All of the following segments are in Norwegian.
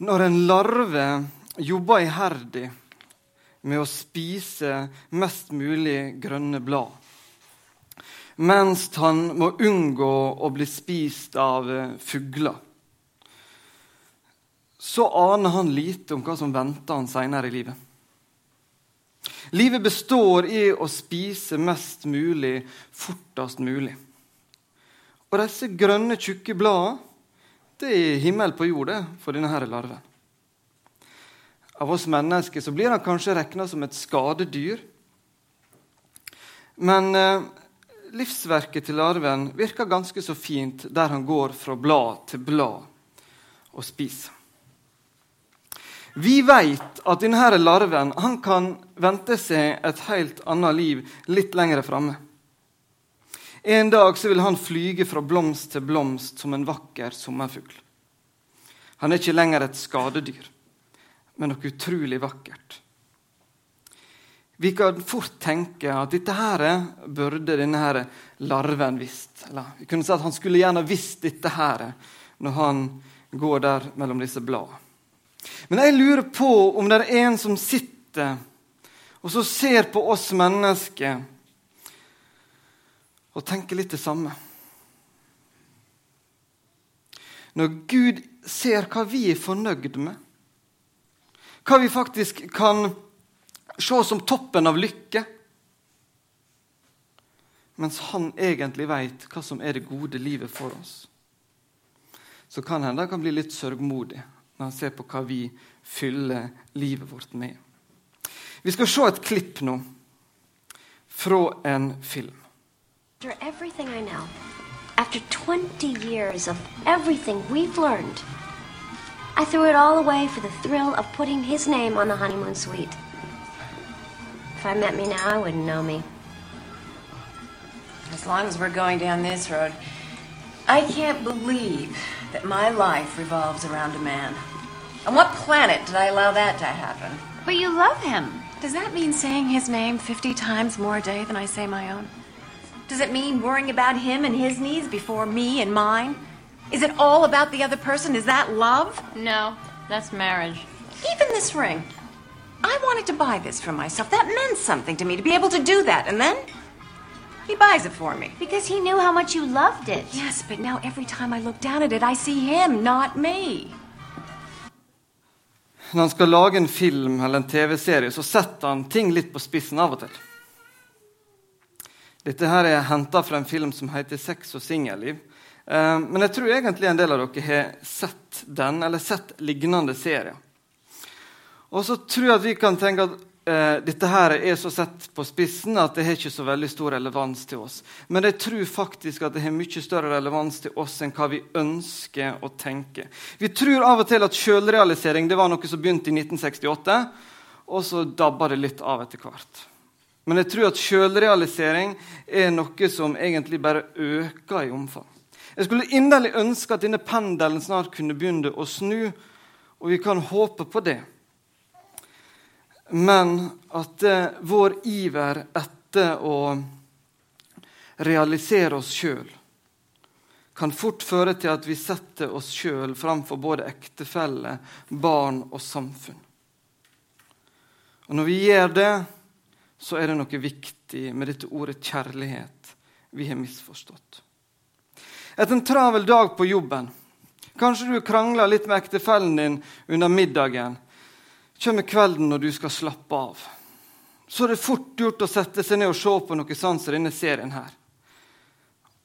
Når en larve jobber iherdig med å spise mest mulig grønne blad, mens han må unngå å bli spist av eh, fugler, så aner han lite om hva som venter han senere i livet. Livet består i å spise mest mulig fortest mulig. Og disse grønne, tjukke bladene det er himmel på jord for denne her larven. Av oss mennesker så blir han kanskje regna som et skadedyr. Men eh, livsverket til larven virker ganske så fint der han går fra blad til blad og spiser. Vi vet at denne larven kan vente seg et helt annet liv litt lenger framme. En dag vil han flyge fra blomst til blomst som en vakker sommerfugl. Han er ikke lenger et skadedyr, men noe utrolig vakkert. Vi kan fort tenke at dette her burde denne her larven visst. Eller vi kunne si at Han skulle gjerne visst dette her når han går der mellom disse bladene. Men jeg lurer på om det er en som sitter og så ser på oss mennesker og tenker litt det samme. Når Gud ser hva vi er fornøyd med, hva vi faktisk kan se som toppen av lykke, mens han egentlig vet hva som er det gode livet for oss, så kan hende han kan bli litt sørgmodig når han ser på hva vi fyller livet vårt med. Vi skal se et klipp nå fra en film. After everything I know, after 20 years of everything we've learned, I threw it all away for the thrill of putting his name on the honeymoon suite. If I met me now, I wouldn't know me. As long as we're going down this road, I can't believe that my life revolves around a man. On what planet did I allow that to happen? But you love him. Does that mean saying his name 50 times more a day than I say my own? Does it mean worrying about him and his needs before me and mine? Is it all about the other person? Is that love? No, that's marriage. Even this ring. I wanted to buy this for myself. That meant something to me to be able to do that. And then he buys it for me. Because he knew how much you loved it. Yes, but now every time I look down at it, I see him, not me. Når han skal lage en film eller en TV-serie, så setter han ting litt på spissen av og til. Dette her er henta fra en film som heter 'Sex og singelliv'. Eh, men jeg tror egentlig en del av dere har sett den, eller sett lignende serier. Og så tror jeg at vi kan tenke at eh, dette her er så sett på spissen at det har ikke så veldig stor relevans til oss. Men jeg tror faktisk at det har mye større relevans til oss enn hva vi ønsker å tenke. Vi tror av og til at selvrealisering var noe som begynte i 1968, og så dabba det litt av etter hvert. Men jeg tror at sjølrealisering er noe som egentlig bare øker i omfang. Jeg skulle inderlig ønske at denne pendelen snart kunne begynne å snu, og vi kan håpe på det. Men at eh, vår iver etter å realisere oss sjøl kan fort føre til at vi setter oss sjøl framfor både ektefelle, barn og samfunn. Og Når vi gjør det, så er det noe viktig med dette ordet kjærlighet vi har misforstått. Etter en travel dag på jobben Kanskje du krangler litt med ektefellen din under middagen. Kommer kvelden når du skal slappe av. Så er det fort gjort å sette seg ned og se på noe sånt som denne serien her.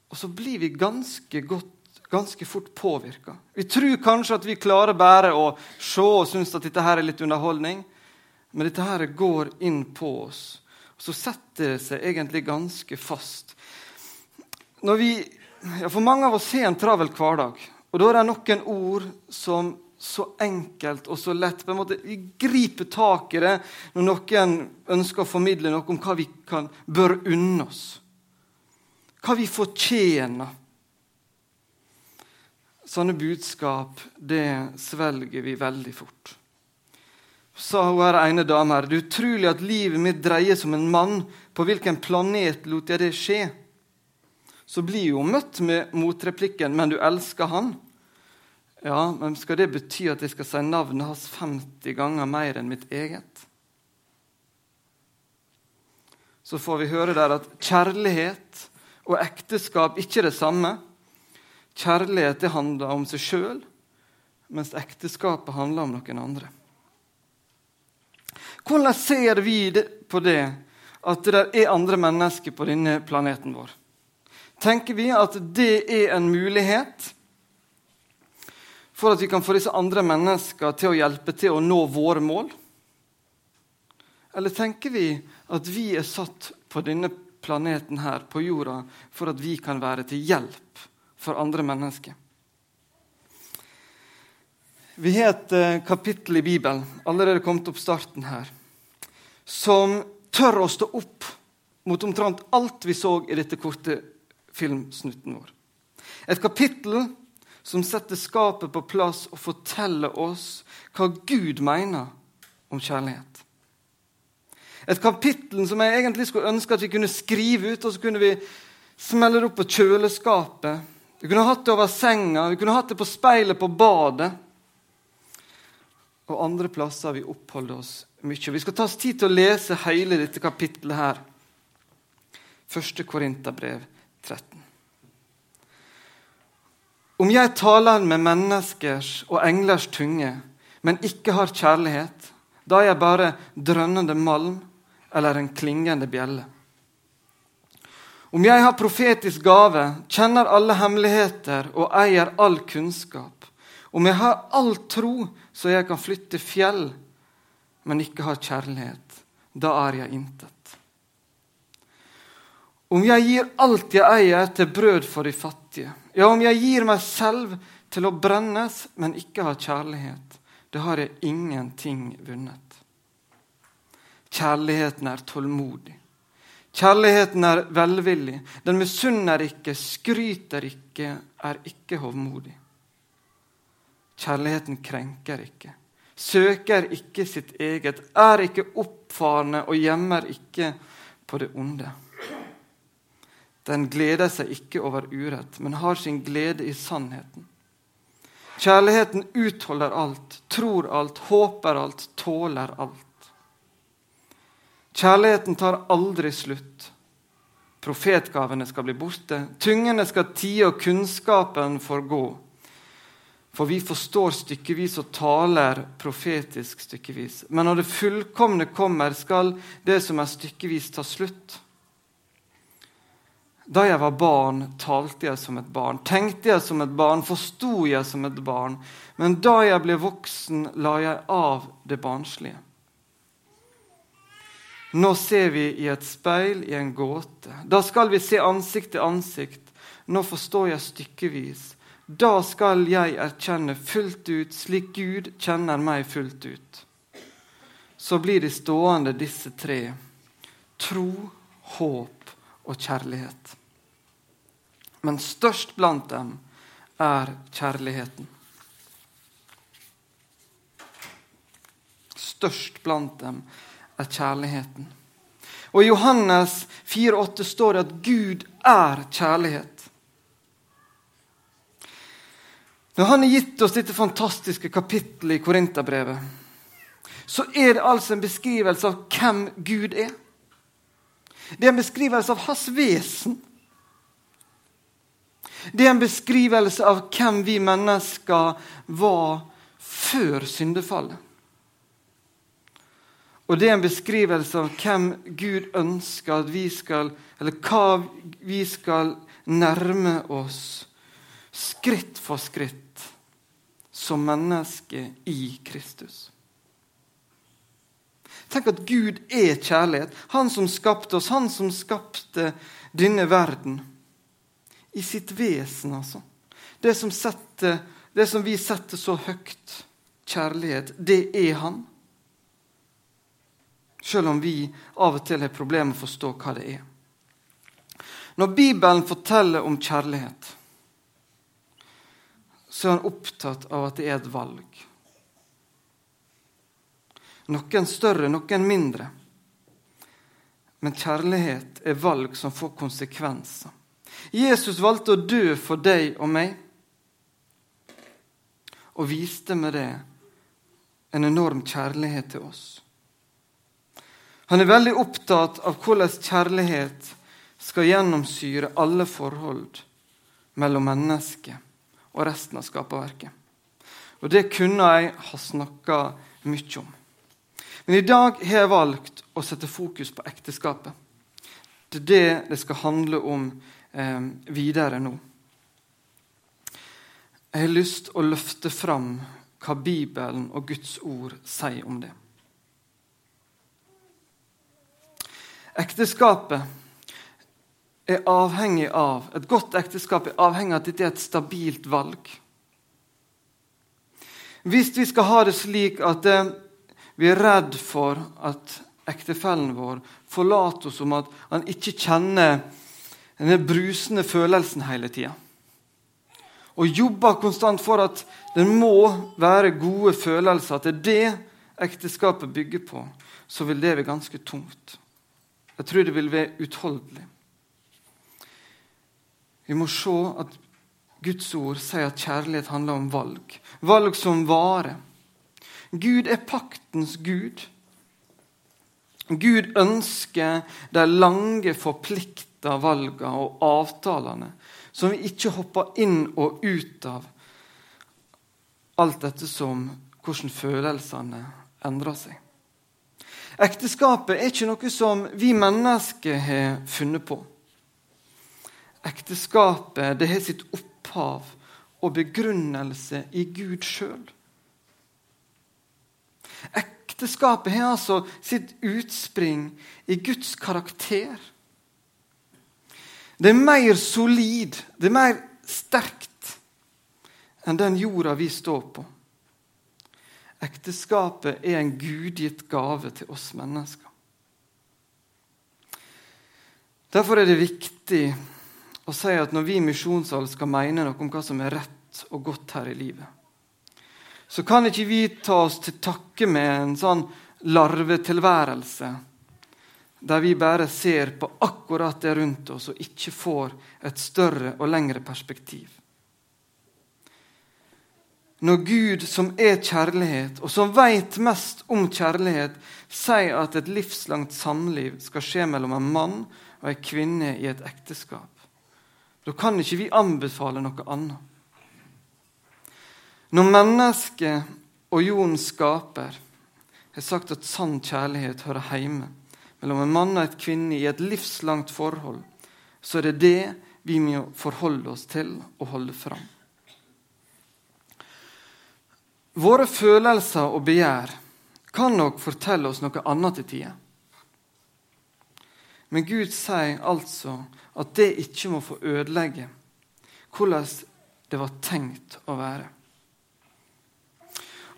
Og så blir vi ganske, godt, ganske fort påvirka. Vi tror kanskje at vi klarer bare å se og synes at dette her er litt underholdning. Men dette her går inn på oss. Så setter det seg egentlig ganske fast. Vi ja, For mange av oss har en travel hverdag. Og da er det noen ord som så enkelt og så lett på en måte, Vi griper tak i det når noen ønsker å formidle noe om hva vi kan, bør unne oss. Hva vi fortjener. Sånne budskap det svelger vi veldig fort. Sa hun her ene dame her, det er utrolig at livet mitt dreier som en mann. På hvilken planet lot jeg det skje? så blir hun møtt med motreplikken 'men du elsker han'. Ja, men skal det bety at jeg skal si navnet hans 50 ganger mer enn mitt eget? Så får vi høre der at kjærlighet og ekteskap ikke er det samme. Kjærlighet det handler om seg sjøl, mens ekteskapet handler om noen andre. Hvordan ser vi på det at det er andre mennesker på denne planeten vår? Tenker vi at det er en mulighet for at vi kan få disse andre mennesker til å hjelpe til å nå våre mål? Eller tenker vi at vi er satt på denne planeten her, på jorda, for at vi kan være til hjelp for andre mennesker? Vi har et eh, kapittel i Bibelen, allerede kommet opp starten her, som tør å stå opp mot omtrent alt vi så i dette korte filmsnutten vår. Et kapittel som setter skapet på plass og forteller oss hva Gud mener om kjærlighet. Et kapittel som jeg egentlig skulle ønske at vi kunne skrive ut, og så kunne vi smelle det opp på kjøleskapet. Vi kunne hatt det over senga, vi kunne hatt det på speilet på badet. Og andre plasser vi oppholder oss mye. Vi skal ta oss tid til å lese hele dette kapittelet her. Første Korinterbrev 13. Om jeg taler med menneskers og englers tunge, men ikke har kjærlighet, da er jeg bare drønnende malm eller en klingende bjelle. Om jeg har profetisk gave, kjenner alle hemmeligheter og eier all kunnskap, om jeg har all tro så jeg kan flytte fjell, men ikke har kjærlighet, da er jeg intet. Om jeg gir alt jeg eier, til brød for de fattige, ja, om jeg gir meg selv til å brennes, men ikke har kjærlighet, da har jeg ingenting vunnet. Kjærligheten er tålmodig. Kjærligheten er velvillig. Den misunner ikke, skryter ikke, er ikke hovmodig. Kjærligheten krenker ikke, søker ikke sitt eget, er ikke oppfarende og gjemmer ikke på det onde. Den gleder seg ikke over urett, men har sin glede i sannheten. Kjærligheten utholder alt, tror alt, håper alt, tåler alt. Kjærligheten tar aldri slutt. Profetgavene skal bli borte, tungene skal tie, og kunnskapen forgå. For vi forstår stykkevis og taler profetisk stykkevis. Men når det fullkomne kommer, skal det som er stykkevis, ta slutt. Da jeg var barn, talte jeg som et barn, tenkte jeg som et barn, forsto jeg som et barn. Men da jeg ble voksen, la jeg av det barnslige. Nå ser vi i et speil i en gåte. Da skal vi se ansikt til ansikt. Nå forstår jeg stykkevis. Da skal jeg erkjenne fullt ut, slik Gud kjenner meg fullt ut. Så blir de stående, disse tre. Tro, håp og kjærlighet. Men størst blant dem er kjærligheten. Størst blant dem er kjærligheten. Og I Johannes 4,8 står det at Gud er kjærlighet. Når han har gitt oss dette fantastiske kapittelet i Korinterbrevet, så er det altså en beskrivelse av hvem Gud er. Det er en beskrivelse av hans vesen. Det er en beskrivelse av hvem vi mennesker var før syndefallet. Og det er en beskrivelse av hvem Gud ønsker at vi skal Eller hva vi skal nærme oss skritt for skritt som menneske i Kristus. Tenk at Gud er kjærlighet. Han som skapte oss, han som skapte denne verden. I sitt vesen, altså. Det som, setter, det som vi setter så høyt, kjærlighet, det er han. Selv om vi av og til har problemer med å forstå hva det er. Når Bibelen forteller om kjærlighet, så er han opptatt av at det er et valg. Noen større, noen mindre. Men kjærlighet er valg som får konsekvenser. Jesus valgte å dø for deg og meg. og viste med det en enorm kjærlighet til oss. Han er veldig opptatt av hvordan kjærlighet skal gjennomsyre alle forhold mellom mennesket og resten av skaperverket. Og det kunne jeg ha snakka mye om. Men i dag har jeg valgt å sette fokus på ekteskapet. Det er det det skal handle om eh, videre nå. Jeg har lyst til å løfte fram hva Bibelen og Guds ord sier om det. Ekteskapet er avhengig av, Et godt ekteskap er avhengig av at dette er et stabilt valg. Hvis vi skal ha det slik at eh, vi er redd for at ektefellen vår forlater oss om at han ikke kjenner denne brusende følelsen hele tida, og jobber konstant for at det må være gode følelser, at det er det ekteskapet bygger på, så vil det være ganske tungt. Jeg tror det vil være utholdelig. Vi må se at Guds ord sier at kjærlighet handler om valg. Valg som vare. Gud er paktens gud. Gud ønsker de lange, forplikta valgene og avtalene som vi ikke hopper inn og ut av, alt dette som hvordan følelsene endrer seg. Ekteskapet er ikke noe som vi mennesker har funnet på. Ekteskapet det har sitt opphav og begrunnelse i Gud sjøl. Ekteskapet har altså sitt utspring i Guds karakter. Det er mer solid, det er mer sterkt enn den jorda vi står på. Ekteskapet er en gudgitt gave til oss mennesker. Derfor er det viktig og sier at når vi i Misjonssalen skal mene noe om hva som er rett og godt her i livet, så kan ikke vi ta oss til takke med en sånn larvetilværelse der vi bare ser på akkurat det rundt oss og ikke får et større og lengre perspektiv. Når Gud, som er kjærlighet, og som vet mest om kjærlighet, sier at et livslangt samliv skal skje mellom en mann og en kvinne i et ekteskap, da kan ikke vi anbefale noe annet. Når mennesket og jordens skaper har sagt at sann kjærlighet hører hjemme mellom en mann og et kvinne i et livslangt forhold, så er det det vi må forholde oss til og holde fram. Våre følelser og begjær kan nok fortelle oss noe annet til tider. Men Gud sier altså at det ikke må få ødelegge hvordan det var tenkt å være.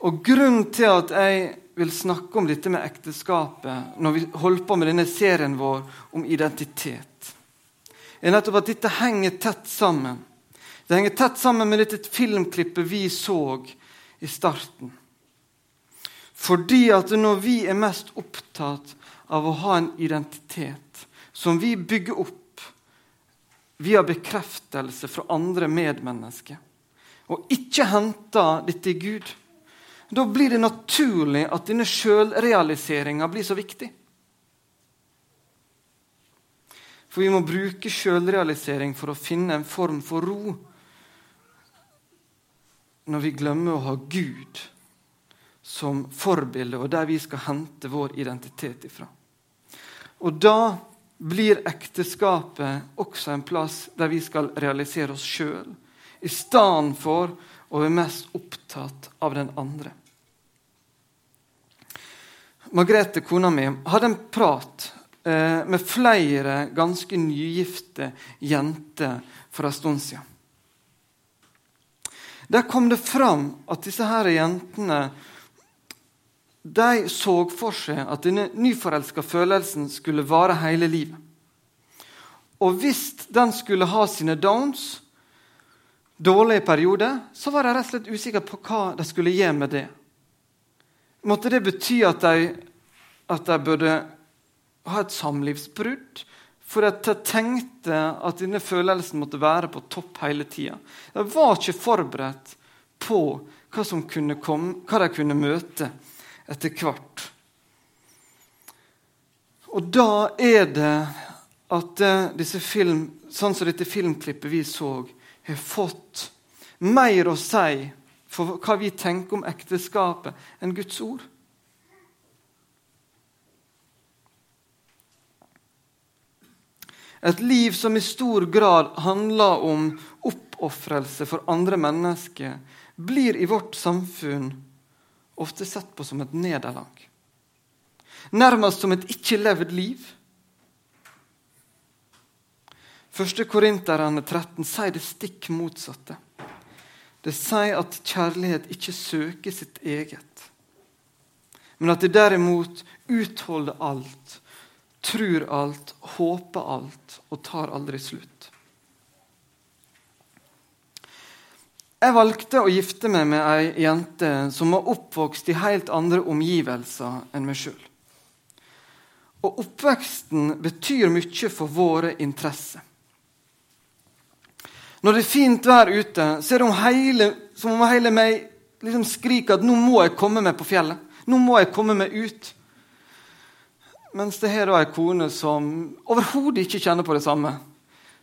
Og Grunnen til at jeg vil snakke om dette med ekteskapet når vi holder på med denne serien vår om identitet, er nettopp at dette henger tett sammen. Det henger tett sammen med dette filmklippet vi så i starten. Fordi at når vi er mest opptatt av å ha en identitet som vi bygger opp via bekreftelse fra andre medmennesker, og ikke henter dette i Gud, da blir det naturlig at denne sjølrealiseringa blir så viktig. For vi må bruke sjølrealisering for å finne en form for ro når vi glemmer å ha Gud som forbilde, og der vi skal hente vår identitet ifra. Og da blir ekteskapet også en plass der vi skal realisere oss sjøl, i stedet for å være mest opptatt av den andre. Margrethe, kona mi, hadde en prat eh, med flere ganske nygifte jenter for en. Der kom det fram at disse her jentene de så for seg at denne nyforelska følelsen skulle vare hele livet. Og hvis den skulle ha sine downs, dårlige perioder, så var de rett og slett usikre på hva de skulle gjøre med det. Måtte det bety at de, at de burde ha et samlivsbrudd? For at de tenkte at denne følelsen måtte være på topp hele tida. De var ikke forberedt på hva, kunne komme, hva de kunne møte etter hvert. Og da er det at eh, disse film, sånn som dette filmklippet vi så, har fått mer å si for hva vi tenker om ekteskapet enn Guds ord. Et liv som i stor grad handler om oppofrelse for andre mennesker, blir i vårt samfunn ofte sett på som et nederlag. Nærmest som et ikke levd liv. 1. Korinterne 13 sier det stikk motsatte. Det sier at kjærlighet ikke søker sitt eget, men at det derimot utholder alt, tror alt, håper alt og tar aldri slutt. Jeg valgte å gifte meg med ei jente som var oppvokst i helt andre omgivelser enn meg sjøl. Og oppveksten betyr mye for våre interesser. Når det er fint vær ute, så er det om hele, som om hele meg liksom skriker at nå må jeg komme meg på fjellet. Nå må jeg komme meg ut. Mens det her er ei kone som overhodet ikke kjenner på det samme.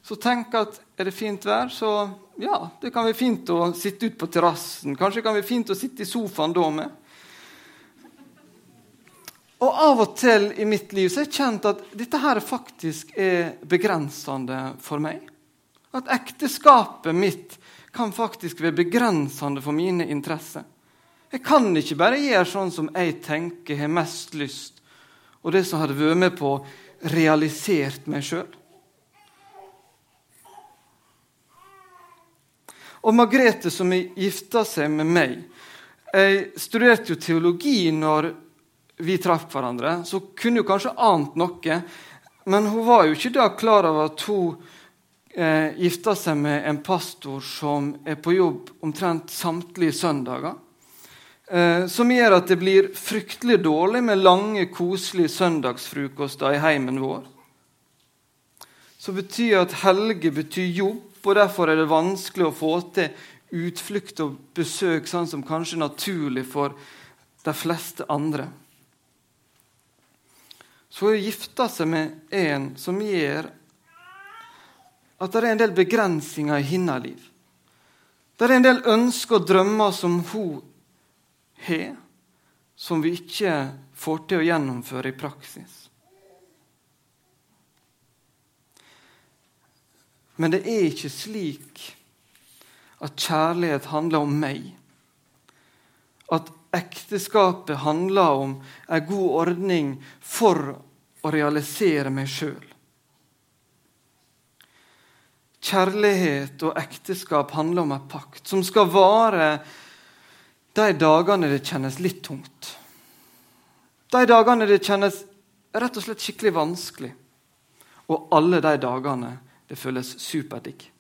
Så tenk at er det fint vær, så ja, det kan være fint å sitte ute på terrassen. Kanskje det kan være fint å sitte i sofaen da med. Og av og til i mitt liv så har jeg kjent at dette her faktisk er begrensende for meg. At ekteskapet mitt kan faktisk være begrensende for mine interesser. Jeg kan ikke bare gjøre sånn som jeg tenker har mest lyst, og det som hadde vært med på realisert meg sjøl. Og Margrethe, som gifta seg med meg Jeg studerte jo teologi når vi traff hverandre, så kunne jo kanskje ant noe. Men hun var jo ikke da klar over at hun eh, gifta seg med en pastor som er på jobb omtrent samtlige søndager. Eh, som gjør at det blir fryktelig dårlig med lange, koselige søndagsfrokoster i heimen vår. Så betyr at helge betyr jobb, og derfor er det vanskelig å få til utflukt og besøk sånn som kanskje naturlig for de fleste andre. Så hun gifta seg med en som gjør at det er en del begrensninger i hennes liv. Det er en del ønsker og drømmer som hun har, som vi ikke får til å gjennomføre i praksis. Men det er ikke slik at kjærlighet handler om meg. At ekteskapet handler om en god ordning for å realisere meg sjøl. Kjærlighet og ekteskap handler om en pakt som skal vare de dagene det kjennes litt tungt. De dagene det kjennes rett og slett skikkelig vanskelig. Og alle de dagene det føles superdigg.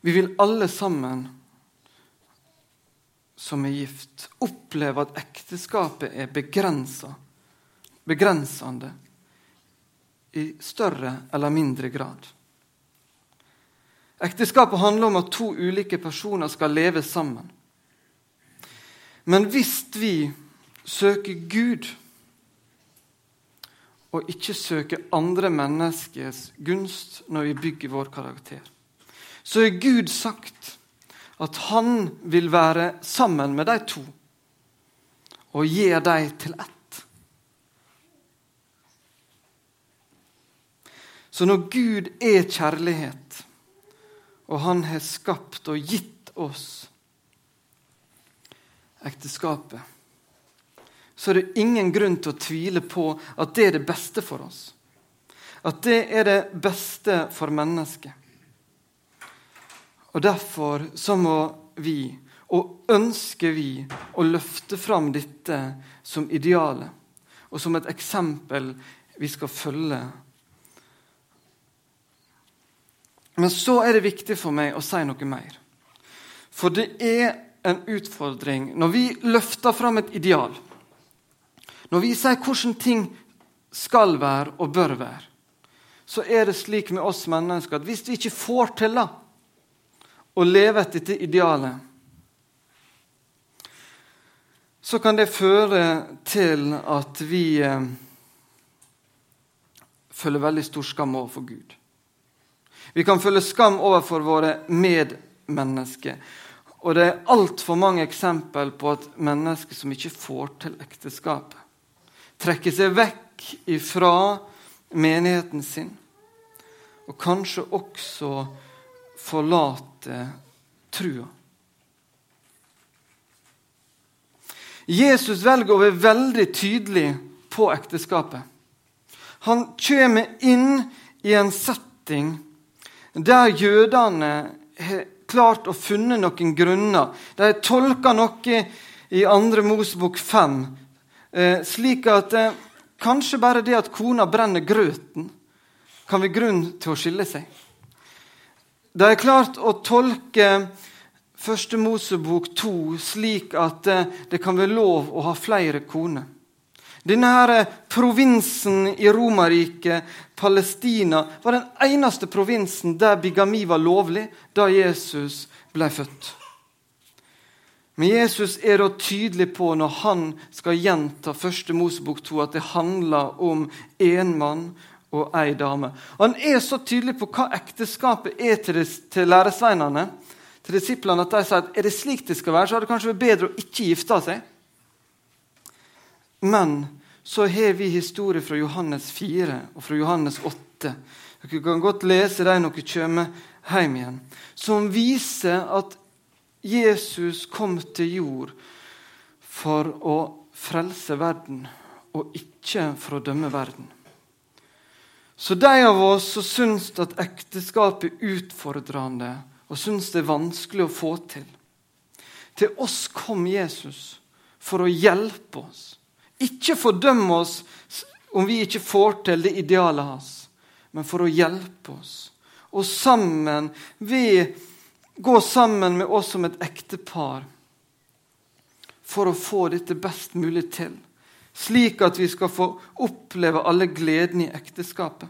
Vi vil alle sammen som er gift, oppleve at ekteskapet er begrensa, begrensende i større eller mindre grad. Ekteskapet handler om at to ulike personer skal leve sammen. Men hvis vi søker Gud og ikke søke andre menneskers gunst når vi bygger vår karakter, så har Gud sagt at han vil være sammen med de to og gi dem til ett. Så når Gud er kjærlighet, og han har skapt og gitt oss ekteskapet, så er det ingen grunn til å tvile på at det er det beste for oss. At det er det beste for mennesket. Og Derfor så må vi, og ønsker vi, å løfte fram dette som idealet og som et eksempel vi skal følge. Men så er det viktig for meg å si noe mer. For det er en utfordring når vi løfter fram et ideal. Når vi sier hvordan ting skal være og bør være, så er det slik med oss mennesker at hvis vi ikke får til og leve etter dette idealet, så kan det føre til at vi eh, føler veldig stor skam overfor Gud. Vi kan føle skam overfor våre medmennesker. Og det er altfor mange eksempel på at mennesker som ikke får til ekteskapet, trekker seg vekk ifra menigheten sin, og kanskje også forlater trua. Jesus velger å være veldig tydelig på ekteskapet. Han kommer inn i en setting der jødene har klart å funne noen grunner. De har tolka noe i 2. Mosebok 5, eh, slik at eh, kanskje bare det at kona brenner grøten, kan være grunn til å skille seg. De har klart å tolke 1. Mosebok 2 slik at eh, det kan være lov å ha flere koner. Denne her eh, provinsen i Romerriket, Palestina, var den eneste provinsen der bigami var lovlig da Jesus ble født. Men Jesus er da tydelig på når han skal gjenta første Mosebok 2, at det handler om én mann og ei dame. Han er så tydelig på hva ekteskapet er til, til læresveinene, til disiplene, at de sier at er det slik det skal være, så hadde det kanskje vært bedre å ikke gifte seg. Men så har vi historier fra Johannes 4 og fra Johannes 8. Dere kan godt lese dem når dere kommer hjem igjen. Som viser at Jesus kom til jord for å frelse verden, og ikke for å dømme verden. Så de av oss som syns at ekteskap er utfordrende og syns det er vanskelig å få til Til oss kom Jesus for å hjelpe oss ikke fordømme oss om vi ikke får til det idealet hans, men for å hjelpe oss. Og sammen, ved gå sammen med oss som et ektepar for å få dette best mulig til, slik at vi skal få oppleve alle gledene i ekteskapet.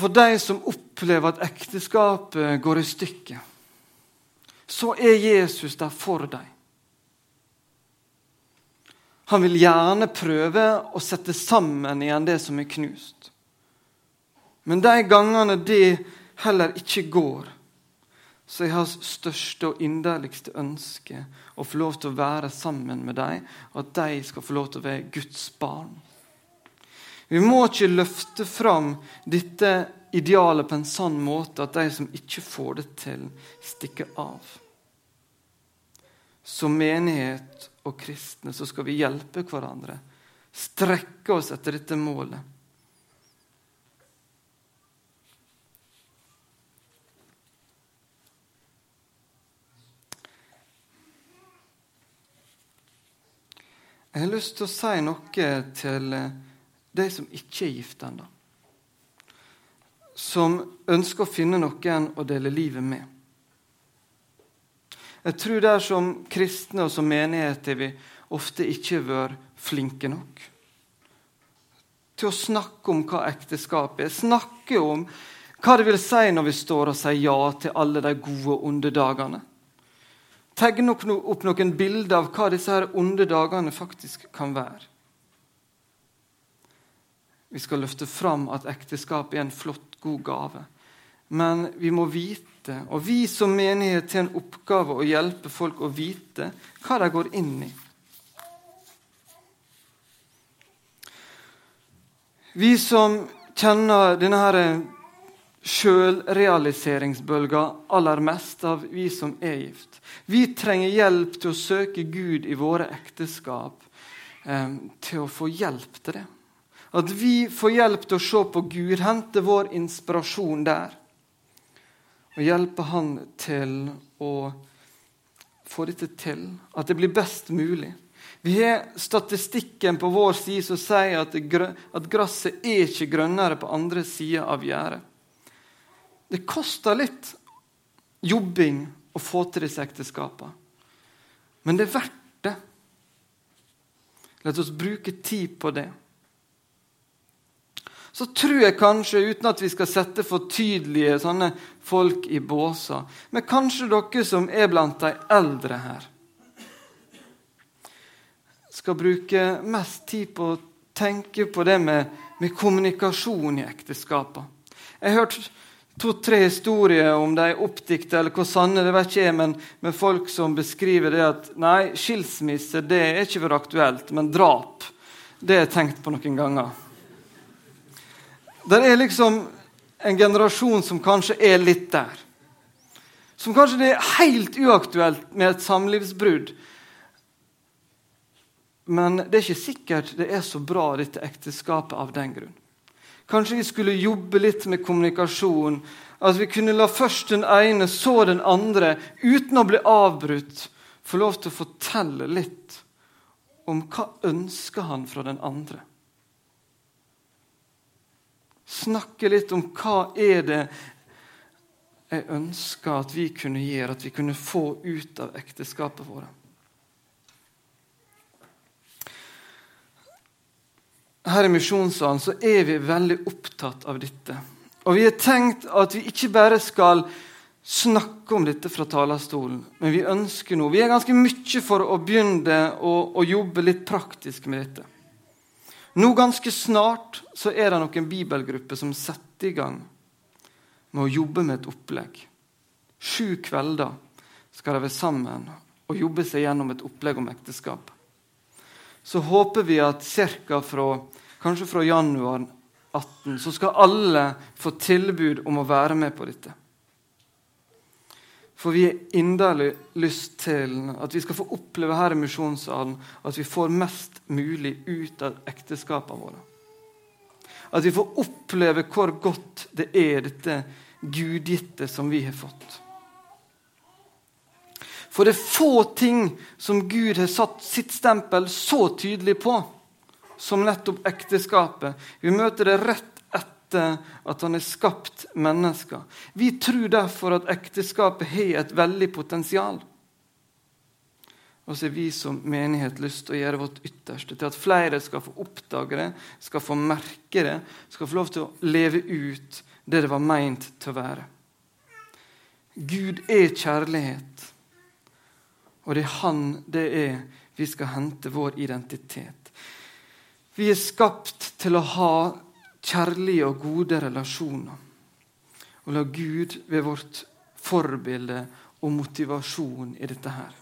For de som opplever at ekteskapet går i stykker, så er Jesus der for dem. Han vil gjerne prøve å sette sammen igjen det som er knust. Men de gangene det heller ikke går, så er hans største og inderligste ønske å få lov til å være sammen med dem, og at de skal få lov til å være Guds barn. Vi må ikke løfte fram dette idealet på en sånn måte at de som ikke får det til, stikker av. Som menighet og kristne så skal vi hjelpe hverandre. Strekke oss etter dette målet. Jeg har lyst til å si noe til de som ikke er gift ennå. Som ønsker å finne noen å dele livet med. Jeg tror der som kristne og som menighet har vi ofte ikke vært flinke nok til å snakke om hva ekteskap er. Snakke om hva det vil si når vi står og sier ja til alle de gode og onde dagene. Tegne opp noen bilder av hva disse her onde dagene faktisk kan være. Vi skal løfte fram at ekteskap er en flott, god gave. Men vi må vite, og vi som menighet har en oppgave å hjelpe folk å vite hva de går inn i. Vi som kjenner denne her sjølrealiseringsbølga aller mest av vi som er gift. Vi trenger hjelp til å søke Gud i våre ekteskap, eh, til å få hjelp til det. At vi får hjelp til å se på Gud, hente vår inspirasjon der og hjelpe han til å få dette til, at det blir best mulig. Vi har statistikken på vår side som sier at, at gresset er ikke grønnere på andre sida av gjerdet. Det koster litt jobbing å få til disse ekteskapene, men det er verdt det. La oss bruke tid på det. så tror jeg kanskje, uten at vi skal sette for tydelige sånne folk i båser, men kanskje dere som er blant de eldre her, skal bruke mest tid på å tenke på det med, med kommunikasjon i ekteskapet. Jeg har hørt to-tre historier om de er oppdikta eller hvor sanne det ikke er, men, men folk som beskriver det at nei, skilsmisse det er ikke vært aktuelt, men drap det har jeg tenkt på noen ganger. Det er liksom en generasjon som kanskje er litt der. Som kanskje det er helt uaktuelt med et samlivsbrudd. Men det er ikke sikkert det er så bra, dette ekteskapet, av den grunn. Kanskje vi skulle jobbe litt med kommunikasjon. At vi kunne la først den ene, så den andre, uten å bli avbrutt, få lov til å fortelle litt om hva ønsker han fra den andre. Snakke litt om hva er det jeg ønsker at vi kunne gjøre, at vi kunne få ut av ekteskapet vårt. Her i Misjonssalen så er vi veldig opptatt av dette. Og vi har tenkt at vi ikke bare skal snakke om dette fra talerstolen, men vi ønsker noe. Vi er ganske mye for å begynne å, å jobbe litt praktisk med dette. Nå ganske snart så er det noen bibelgrupper som setter i gang med å jobbe med et opplegg. Sju kvelder skal de være sammen og jobbe seg gjennom et opplegg om ekteskap. Så håper vi at ca. fra, kanskje fra januar 18 så skal alle få tilbud om å være med på dette. For vi har inderlig lyst til at vi skal få oppleve her i misjonssalen at vi får mest mulig ut av ekteskapene våre. At vi får oppleve hvor godt det er, dette gudgitte som vi har fått. For det er få ting som Gud har satt sitt stempel så tydelig på som nettopp ekteskapet. Vi møter det rett etter at han har skapt mennesker. Vi tror derfor at ekteskapet har et veldig potensial. Og så har vi som menighet lyst til å gjøre vårt ytterste til at flere skal få oppdage det, skal få merke det, skal få lov til å leve ut det det var meint til å være. Gud er kjærlighet, og det er Han det er vi skal hente vår identitet. Vi er skapt til å ha kjærlige og gode relasjoner. Og la Gud være vårt forbilde og motivasjon i dette her.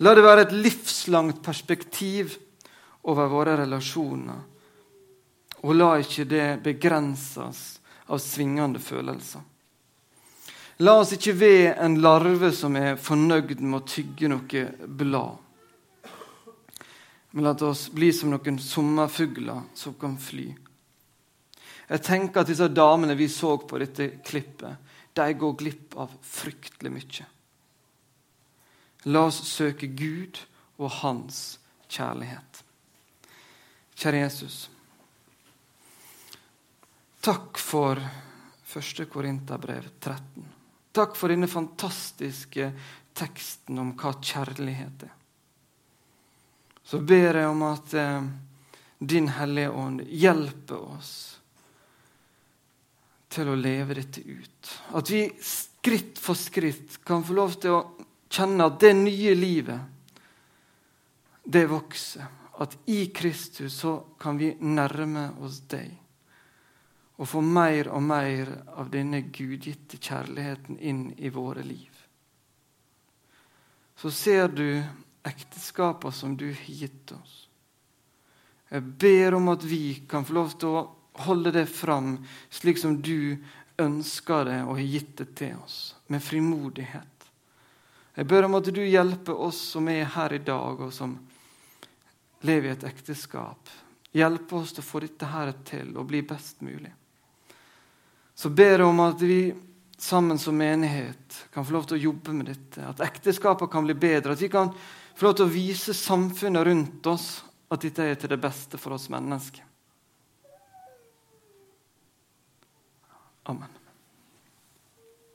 La det være et livslangt perspektiv over våre relasjoner. Og la ikke det begrenses av svingende følelser. La oss ikke være en larve som er fornøyd med å tygge noe blad. Men la oss bli som noen sommerfugler som kan fly. Jeg tenker at disse damene vi så på dette klippet, de går glipp av fryktelig mye. La oss søke Gud og Hans kjærlighet. Kjære Jesus. Takk for 1. Korinterbrev 13. Takk for denne fantastiske teksten om hva kjærlighet er så ber jeg om at eh, Din Hellige Ånd hjelper oss til å leve dette ut. At vi skritt for skritt kan få lov til å kjenne at det nye livet, det vokser. At i Kristus så kan vi nærme oss deg og få mer og mer av denne gudgitte kjærligheten inn i våre liv. Så ser du ekteskapene som du har gitt oss. Jeg ber om at vi kan få lov til å holde det fram slik som du ønsker det og har gitt det til oss, med frimodighet. Jeg ber om at du hjelper oss som er her i dag, og som lever i et ekteskap. Hjelpe oss til å få dette her til og bli best mulig. Så ber jeg om at vi sammen som menighet kan få lov til å jobbe med dette. At ekteskapet kan bli bedre. At vi kan få lov til å vise samfunnet rundt oss at dette er til det beste for oss mennesker. Amen.